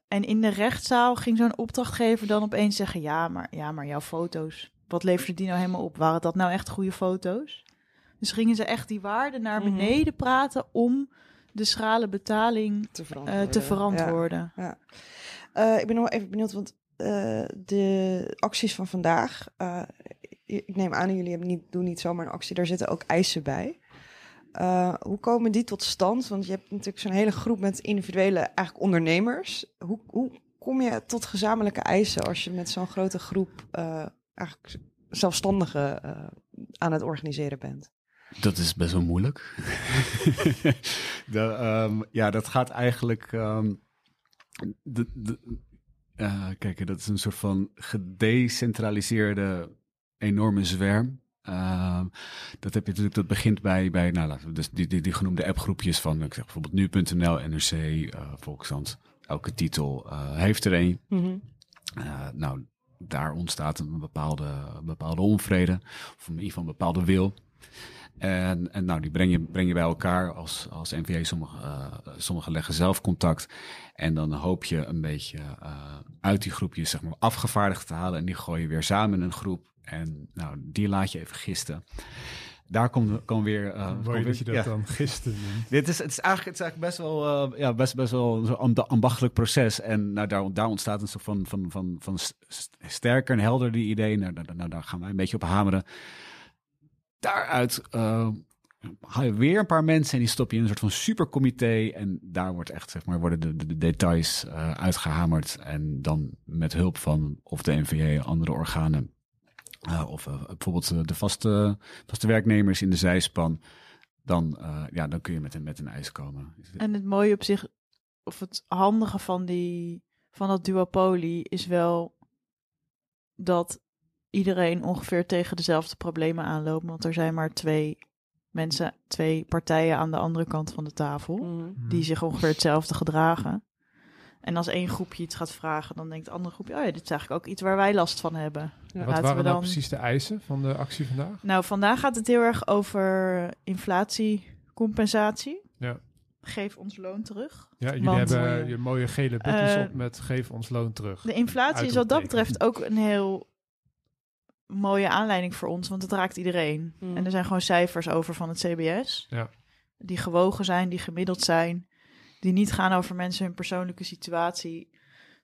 En in de rechtszaal ging zo'n opdrachtgever dan opeens zeggen: ja maar, ja, maar jouw foto's, wat leverde die nou helemaal op? Waren dat nou echt goede foto's? Dus gingen ze echt die waarde naar Mhm. beneden praten om de schrale betaling te eh, verantwoorden. te Ja. verantwoorden. Eh, ik ben nog even benieuwd, want eh, de acties van vandaag, ik neem aan, jullie hebben niet, doen niet zomaar een actie, daar zitten ook eisen bij. Hoe komen die tot stand? Want je hebt natuurlijk zo'n hele groep met individuele eigenlijk ondernemers. Hoe, hoe kom je tot gezamenlijke eisen als je met zo'n grote groep eigenlijk zelfstandigen eh, aan het organiseren bent? Dat is best wel moeilijk. de, ehm, ja, dat gaat eigenlijk. ehm, de, de, eh, kijk, dat is een soort van gedecentraliseerde enorme zwerm. Ehm, dat heb je natuurlijk, dat begint bij, bij nou, laten we dus die, die, die genoemde appgroepjes van, ik zeg bijvoorbeeld nu.nl, NRC, eh Volkskrant. Elke titel eh, heeft er een. Eh, nou, daar ontstaat een bepaalde, bepaalde onvrede, of in ieder geval een bepaalde wil. En, en nou, die breng je, breng je bij elkaar als, als NVA. Sommigen uh, sommige leggen zelf contact. En dan hoop je een beetje uh, uit die groepjes zeg maar, afgevaardigd te halen. En die gooi je weer samen in een groep. En nou, die laat je even gisten. Daar komt kom weer. Uh, Mooi dat je dat ja. dan gisteren Dit is, het is eigenlijk, het is eigenlijk best wel, uh, ja, best, best wel zo'n ambachtelijk proces. En nou, daar, daar ontstaat een soort van, van, van, van sterker en helder die idee. Nou, nou, nou, daar gaan wij een beetje op hameren. Daaruit uh, haal je weer een paar mensen en die stop je in een soort van supercomité. En daar wordt echt, zeg maar, worden de, de, de details uitgehamerd. En dan met hulp van of de NVA, andere organen. Uh, of uh, bijvoorbeeld de vaste, vaste werknemers in de zijspan. Dan, ja, dan kun je met een, met een eis komen. En het mooie op zich, of het handige van, die, van dat duopolie is wel dat iedereen ongeveer tegen dezelfde problemen aanloopt. Want er zijn maar twee mensen, twee partijen aan de andere kant van de tafel. Mm. Die zich ongeveer hetzelfde gedragen. En als één groepje iets gaat vragen, dan denkt de andere groepje: Oh ja, dit is eigenlijk ook iets waar wij last van hebben. Ja, wat waren we dan... precies de eisen van de actie vandaag? Nou, vandaag gaat het heel erg over inflatiecompensatie. Ja. Geef ons loon terug. Ja, jullie Want, hebben je mooie gele buttons uh, op met geef ons loon terug. De inflatie is wat dat betreft ook een heel mooie aanleiding voor ons, want het raakt iedereen. Mm. En er zijn gewoon cijfers over van het CBS. Ja. Die gewogen zijn, die gemiddeld zijn. Die niet gaan over mensen hun persoonlijke situatie.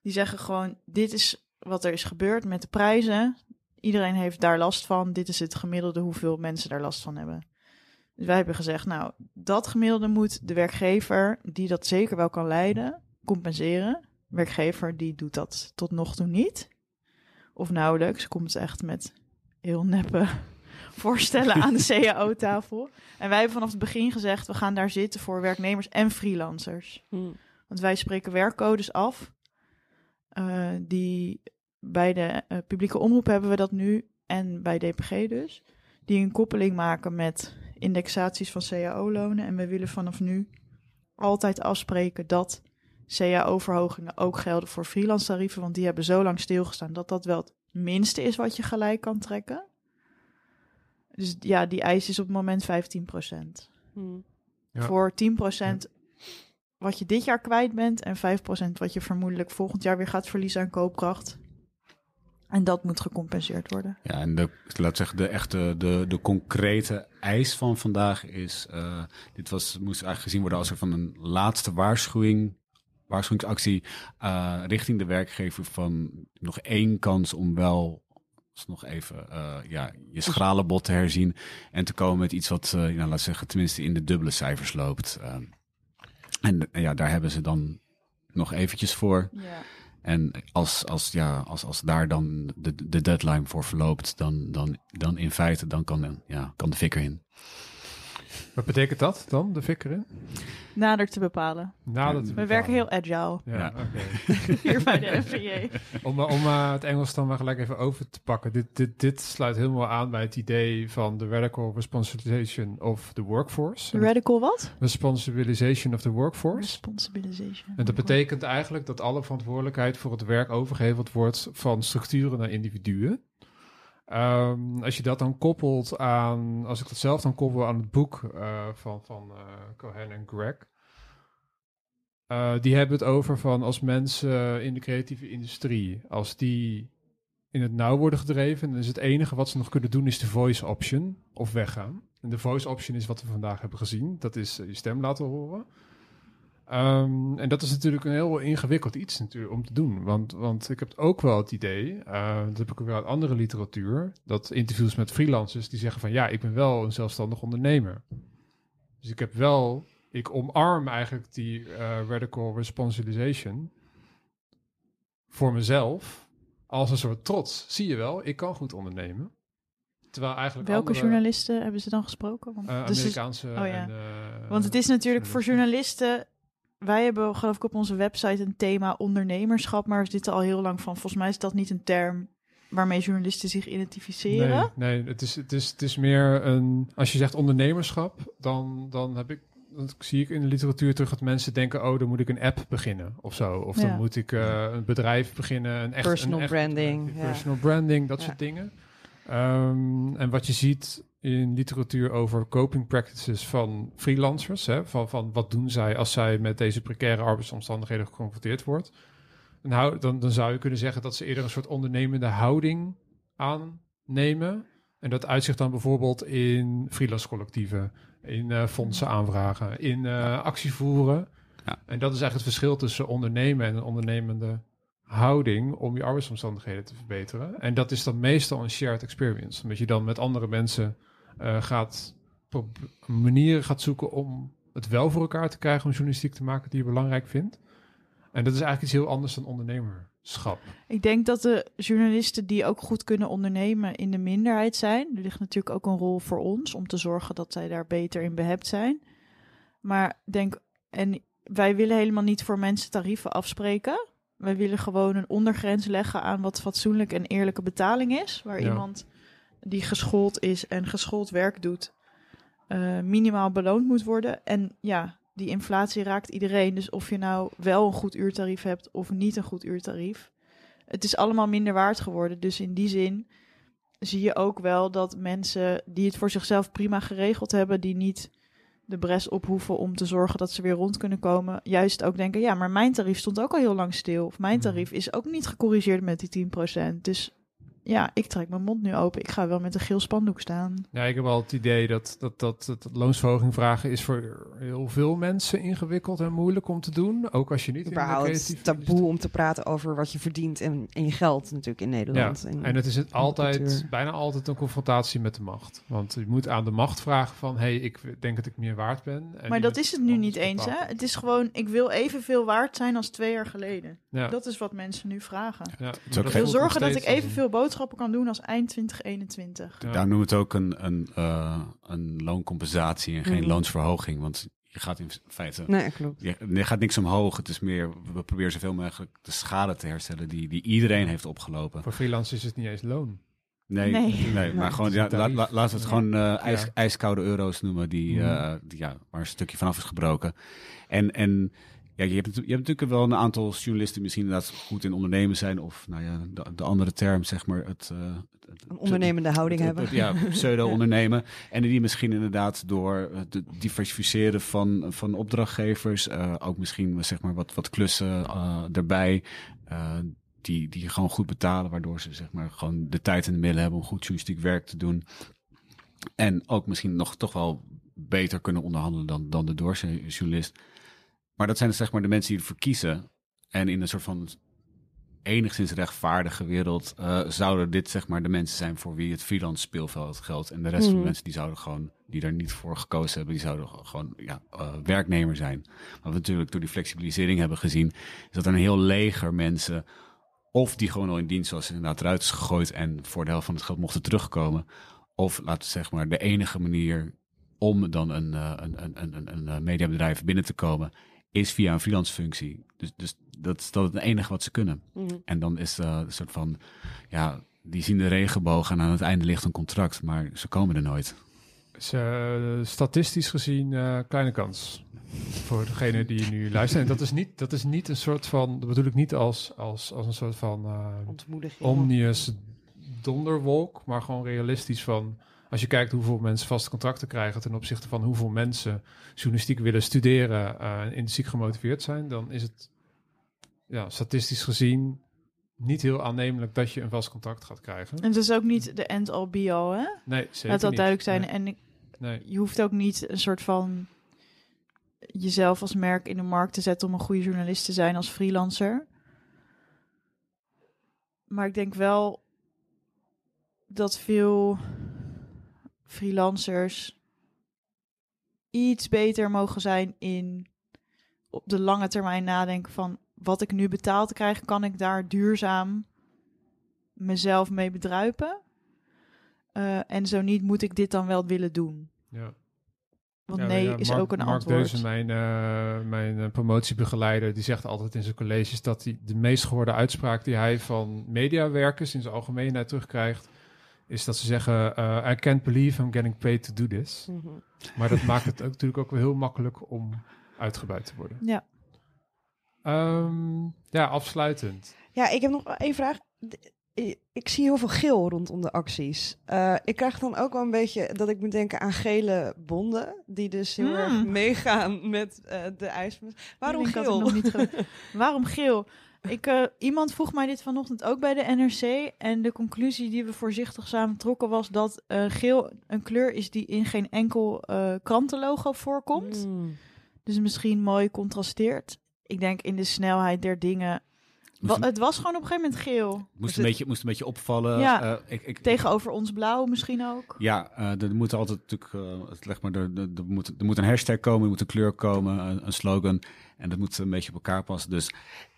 Die zeggen gewoon, dit is wat er is gebeurd met de prijzen. Iedereen heeft daar last van. Dit is het gemiddelde hoeveel mensen daar last van hebben. Dus wij hebben gezegd, nou, dat gemiddelde moet de werkgever, die dat zeker wel kan leiden, compenseren. Werkgever die doet dat tot nog toe niet of nauwelijks, komt echt met heel neppe voorstellen aan de CAO-tafel. En wij hebben vanaf het begin gezegd, we gaan daar zitten voor werknemers en freelancers. Hmm. Want wij spreken werkcodes af. Uh, die bij de uh, publieke omroep hebben we dat nu en bij DPG dus. Die een koppeling maken met indexaties van CAO-lonen. En we willen vanaf nu altijd afspreken dat CAO-verhogingen ook gelden voor freelance tarieven, want die hebben zo lang stilgestaan dat dat wel het minste is wat je gelijk kan trekken. Dus ja, die eis is op het moment 15%. Hmm. Ja. Voor 10% wat je dit jaar kwijt bent en 5% wat je vermoedelijk volgend jaar weer gaat verliezen aan koopkracht. En dat moet gecompenseerd worden. Ja, en de, laat zeggen, de echte, de, de concrete eis van vandaag is, uh, dit was, moest eigenlijk gezien worden als er van een laatste waarschuwing waarschuwingsactie uh, richting de werkgever van nog één kans om wel nog even uh, ja, je schrale bot te herzien en te komen met iets wat, uh, nou, laat zeggen, tenminste in de dubbele cijfers loopt. Uh, en ja, daar hebben ze dan nog eventjes voor. Ja. En als, als, ja, als, als daar dan de, de deadline voor verloopt, dan, dan, dan in feite dan kan, ja, kan de fikker in. Wat betekent dat dan, de fikker in? Nader te bepalen. Nader te We bepalen. werken heel agile Ja, Ja. oké. hier bij de FVA. Om, eh, om uh, het Engels dan maar gelijk even over te pakken. Dit, dit, dit sluit helemaal aan bij het idee van de radical responsibilization of the workforce. Radical wat? Responsibilization of the workforce. Responsibilization. En dat betekent eigenlijk dat alle verantwoordelijkheid voor het werk overgeheveld wordt van structuren naar individuen. Um, als je dat dan koppelt aan, als ik dat zelf dan koppel aan het boek uh, van, van uh, Cohen en Greg. Uh, die hebben het over van als mensen in de creatieve industrie, als die in het nauw worden gedreven, dan is het enige wat ze nog kunnen doen is de voice option of weggaan. En de voice option is wat we vandaag hebben gezien. Dat is je stem laten horen. Um, en dat is natuurlijk een heel ingewikkeld iets natuurlijk om te doen. Want, want ik heb ook wel het idee, uh, dat heb ik ook wel uit andere literatuur, dat interviews met freelancers die zeggen van ja, ik ben wel een zelfstandig ondernemer. Dus ik heb wel, ik omarm eigenlijk die uh, radical responsibilization voor mezelf als een soort trots. Zie je wel, ik kan goed ondernemen. Terwijl eigenlijk Welke andere, journalisten hebben ze dan gesproken? Want, uh, dus Amerikaanse oh ja. en, uh, want het is natuurlijk voor journalisten. Wij hebben geloof ik op onze website een thema ondernemerschap, maar we zitten al heel lang van. Volgens mij is dat niet een term waarmee journalisten zich identificeren. Nee, nee het, is, het, is, het is meer een... Als je zegt ondernemerschap, dan, dan heb ik... Dan zie ik in de literatuur terug dat mensen denken... oh, dan moet ik een app beginnen of zo. Of Ja. dan moet ik eh, een bedrijf beginnen. Een echt, Personal een echt branding, ja. Personal branding, dat Ja. soort dingen. Ehm, en wat je ziet in literatuur over coping practices van freelancers. Hè? Van, van wat doen zij als zij met deze precaire arbeidsomstandigheden geconfronteerd wordt. Dan, dan, dan zou je kunnen zeggen dat ze eerder een soort ondernemende houding aannemen. En dat uitzicht dan bijvoorbeeld in freelance collectieven, in eh, fondsen aanvragen, in uh, actie voeren. Ja. En dat is eigenlijk het verschil tussen ondernemen en een ondernemende houding om je arbeidsomstandigheden te verbeteren. En dat is dan meestal een shared experience. Omdat je dan met andere mensen uh, gaat manieren gaat zoeken om het wel voor elkaar te krijgen om journalistiek te maken die je belangrijk vindt. En dat is eigenlijk iets heel anders dan ondernemerschap. Ik denk dat de journalisten die ook goed kunnen ondernemen in de minderheid zijn. Er ligt natuurlijk ook een rol voor ons om te zorgen dat zij daar beter in behept zijn. Maar denk, en wij willen helemaal niet voor mensen tarieven afspreken. Wij willen gewoon een ondergrens leggen aan wat fatsoenlijk en eerlijke betaling is. Waar Ja. iemand die geschoold is en geschoold werk doet, eh, minimaal beloond moet worden. En ja, die inflatie raakt iedereen. Dus of je nou wel een goed uurtarief hebt of niet een goed uurtarief. Het is allemaal minder waard geworden. Dus in die zin zie je ook wel dat mensen die het voor zichzelf prima geregeld hebben, die niet de bres op hoeven om te zorgen dat ze weer rond kunnen komen, juist ook denken, ja, maar mijn tarief stond ook al heel lang stil. Of mijn Mhm. tarief is ook niet gecorrigeerd met die 10%. Dus ja, ik trek mijn mond nu open. Ik ga wel met een geel spandoek staan. Ja, ik heb al het idee dat, dat, dat, dat, dat loonsverhoging vragen is voor heel veel mensen ingewikkeld en moeilijk om te doen. Ook als je niet in de creatieve taboe om te praten over wat je verdient en, en je geld natuurlijk in Nederland. Ja, En- en het is het altijd, cultuur. bijna altijd een confrontatie met de macht. Want je moet aan de macht vragen van, hey, ik denk dat ik meer waard ben. En maar dat is het nu niet eens, hè? Het is gewoon, ik wil evenveel waard zijn als twee jaar geleden. Ja, Dat is wat mensen nu vragen. ja, Ik wil zorgen dat ik evenveel boodschappen kan doen als eind 2021. Ja. Daar noemen we het ook een, een, eh, een looncompensatie en geen Mhm. loonsverhoging. Want je gaat in feite... Nee, klopt. Je, er gaat niks omhoog. Het is meer, we proberen zoveel mogelijk de schade te herstellen die, die iedereen heeft opgelopen. Voor freelancers is het niet eens loon. Nee, nee. Nee. maar gewoon, ja, een tarief. la- la- laten we het Ja. gewoon eh, ijs, Ja. ijskoude euro's noemen, die, Mhm. eh, die, ja, waar een stukje vanaf is gebroken. En, en ja, je, hebt, natu- je hebt natuurlijk wel een aantal journalisten die misschien inderdaad goed in ondernemen zijn, of nou ja, de, de andere term, zeg maar, het... eh, het- Een ondernemende houding het- hebben. Ja, pseudo-ondernemen. En die misschien inderdaad door het diversificeren van, van opdrachtgevers, eh, ook misschien zeg maar wat, wat klussen eh, erbij, eh, die, die gewoon goed betalen, waardoor ze zeg maar gewoon de tijd en de middelen hebben om goed journalistiek werk te doen. En ook misschien nog toch wel beter kunnen onderhandelen dan, dan de doorsnee journalist. Maar dat zijn dus zeg maar de mensen die ervoor kiezen. En in een soort van enigszins rechtvaardige wereld eh, zouden dit zeg maar de mensen zijn voor wie het freelance speelveld geldt. En de rest van de mensen die zouden gewoon, die daar niet voor gekozen hebben, die zouden gewoon ja, eh, werknemer zijn. Wat we natuurlijk door die flexibilisering hebben gezien, is dat er een heel leger mensen, of die gewoon al in dienst was, inderdaad eruit is gegooid en voor de helft van het geld mochten terugkomen. Of laten we zeg maar de enige manier om dan een, eh, een, een, een, een, mediabedrijf binnen te komen, is via een freelance functie. Dus, dus dat is dat het enige wat ze kunnen. Mhm. En dan is uh, een soort van, ja, die zien de regenboog en aan het einde ligt een contract, maar ze komen er nooit. Is eh, statistisch gezien eh, kleine kans voor degene die nu luisteren. En dat is niet, dat is niet een soort van, dat bedoel ik niet als, als, als een soort van eh, Ontmoediging. omnius donderwolk, maar gewoon realistisch van, als je kijkt hoeveel mensen vaste contracten krijgen ten opzichte van hoeveel mensen journalistiek willen studeren eh, en intrinsiek gemotiveerd zijn, dan is het ja, statistisch gezien niet heel aannemelijk dat je een vast contract gaat krijgen. En het is ook niet de end-all be-all, hè? Nee, zeker Laat dat niet. duidelijk zijn. Nee, En ik- nee. je hoeft ook niet een soort van jezelf als merk in de markt te zetten om een goede journalist te zijn als freelancer. Maar ik denk wel dat veel freelancers iets beter mogen zijn in op de lange termijn nadenken van wat ik nu betaald krijg, kan ik daar duurzaam mezelf mee bedruipen? Eh, en zo niet, moet ik dit dan wel willen doen? Ja. Want Ja, nee ja, is Mark- ook een Mark antwoord. Deuzen, mijn, eh, mijn eh, promotiebegeleider, die zegt altijd in zijn colleges dat hij de meest gehoorde uitspraak die hij van mediawerkers in zijn algemeenheid terugkrijgt, is dat ze zeggen, eh, I can't believe I'm getting paid to do this. Mhm. Maar dat maakt het ook, natuurlijk ook wel heel makkelijk om uitgebuit te worden. Ja. Ehm, ja, afsluitend. Ja, ik heb nog één vraag. I- Ik zie heel veel geel rondom de acties. Eh, ik krijg dan ook wel een beetje dat ik moet denken aan gele bonden. Die dus heel Mm. erg meegaan met eh, de ijsmus. Waarom geel? nog niet Waarom geel? Ik, eh, iemand vroeg mij dit vanochtend ook bij de NRC. En de conclusie die we voorzichtig samen trokken was dat eh, geel een kleur is die in geen enkel eh, krantenlogo voorkomt. Mm. Dus misschien mooi contrasteert. Ik denk in de snelheid der dingen. Moest, het was gewoon op een gegeven moment geel. moest, het- een, beetje, moest een beetje opvallen. Ja. Eh, ik, ik, Tegenover ons blauw misschien ook. Ja, eh, er moet altijd natuurlijk, eh, het leg maar, er, er, er moet, er moet een hashtag komen, er moet een kleur komen, een, een slogan. En dat moet een beetje op elkaar passen. Dus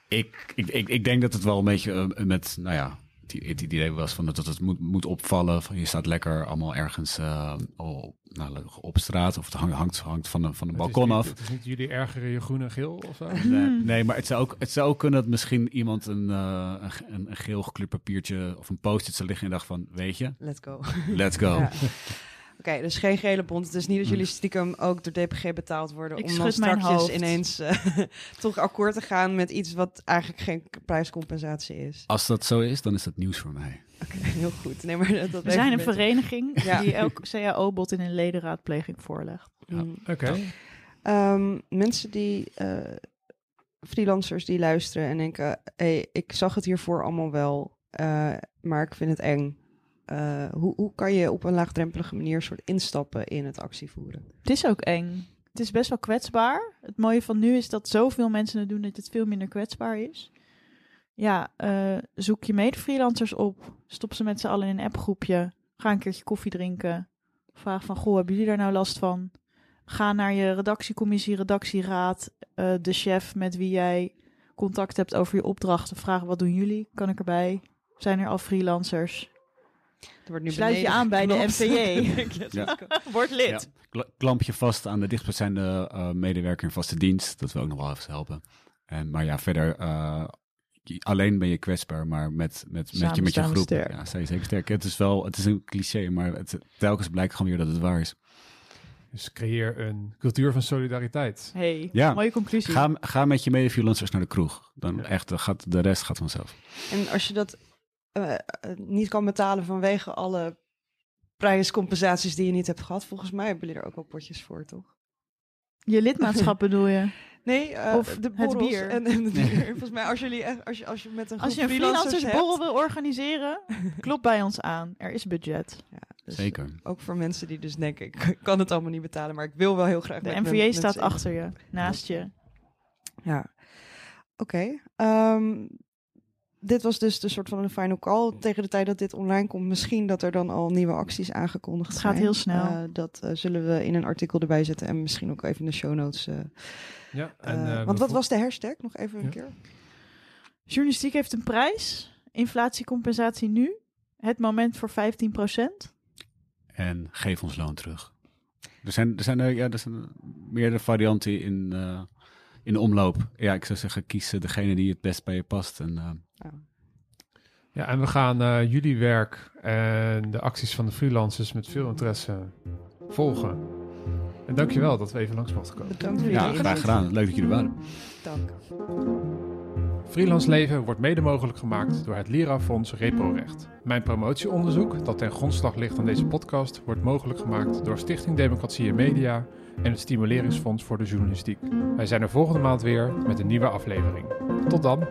ik, ik, ik, ik denk dat het wel een beetje eh, met, nou ja, het, idee was van dat het moet, moet opvallen. Van je staat lekker allemaal ergens eh, op, nou, op straat of het hangt, hangt, hangt van een, van een balkon af. Het is niet jullie ergeren je groen en geel of zo? Nee, nee, maar het zou, ook, het zou ook kunnen dat misschien iemand een, eh, een, een, een geel gekleurd papiertje of een post-it zou liggen en dacht van, weet je, Let's go. let's go. Ja. Oké, dus geen gele bond. Het is niet dat jullie stiekem ook door DPG betaald worden Ik om dan straks ineens eh, toch akkoord te gaan met iets wat eigenlijk geen prijscompensatie is. Als dat zo is, dan is dat nieuws voor mij. Oké, heel goed. Nee, maar dat, dat We zijn een vereniging Ja. die elk CAO-bod in een ledenraadpleging voorlegt. Ja. Mm. Oké. Ehm, mensen die, eh, freelancers die luisteren en denken, hey, ik zag het hiervoor allemaal wel, eh, maar ik vind het eng. Eh, hoe, hoe kan je op een laagdrempelige manier soort instappen in het actievoeren? Het is ook eng. Het is best wel kwetsbaar. Het mooie van nu is dat zoveel mensen het doen dat het veel minder kwetsbaar is. Ja, eh, zoek je mede-freelancers op. Stop ze met z'n allen in een appgroepje. Ga een keertje koffie drinken. Vraag van, goh, hebben jullie daar nou last van? Ga naar je redactiecommissie, redactieraad. eh, de chef met wie jij contact hebt over je opdrachten. Vraag, wat doen jullie? Kan ik erbij? Zijn er al freelancers? Er wordt nu Sluit je aan bij de. Yes, Ja. Word lid. Ja. Kla- Klamp je vast aan de dichtstbijzijnde eh medewerker in vaste dienst. Dat wil ook nog wel even helpen. En, maar ja, verder, eh, alleen ben je kwetsbaar, maar met, met, met, je, met je groep. sterk. Ja, sta je zeker sterk. Het is wel, het is een cliché, maar het, telkens blijkt gewoon weer dat het waar is. Dus creëer een cultuur van solidariteit. Hey, Ja. mooie conclusie. Ga, ga met je mede-freelancers naar de kroeg. Dan Ja. echt, dan gaat, de rest gaat vanzelf. En als je dat eh, eh, niet kan betalen vanwege alle prijscompensaties die je niet hebt gehad, volgens mij hebben jullie er ook wel potjes voor, toch? Je lidmaatschap bedoel je? Nee, eh, Of de het borrels bier. En, en het bier. Volgens mij, als jullie echt, als je, als je met een Als je een freelancers freelancersborrel hebt, wil organiseren, klop bij ons aan. Er is budget. ja, dus Zeker. Ook voor mensen die dus denken, ik kan het allemaal niet betalen, maar ik wil wel heel graag De met NVJ staat achter je, naast je. Ja, oké. Ehm, dit was dus de soort van een final call. Tegen de tijd dat dit online komt, misschien dat er dan al nieuwe acties aangekondigd Het zijn. gaat heel snel. Eh, dat eh, zullen we in een artikel erbij zetten en misschien ook even in de show notes. eh, Ja, en, eh, want wat was de hashtag? Nog even een Ja. keer. Journalistiek heeft een prijs. Inflatiecompensatie nu. Het moment voor 15%. En geef ons loon terug. Er zijn er, zijn er, ja, er zijn meerdere varianten in, eh, in de omloop. Ja, ik zou zeggen, kies degene die het best bij je past. En, eh, Ja, en we gaan eh, jullie werk en de acties van de freelancers met veel interesse volgen. En dankjewel dat we even langs mochten komen. Bedankt voor ja, graag gedaan. Leuk dat jullie er waren. Dank. Freelance Leven wordt mede mogelijk gemaakt door het Lira-fonds Reprorecht. Mijn promotieonderzoek, dat ten grondslag ligt aan deze podcast, wordt mogelijk gemaakt door Stichting Democratie en Media en het Stimuleringsfonds voor de Journalistiek. Wij zijn er volgende maand weer met een nieuwe aflevering. Tot dan!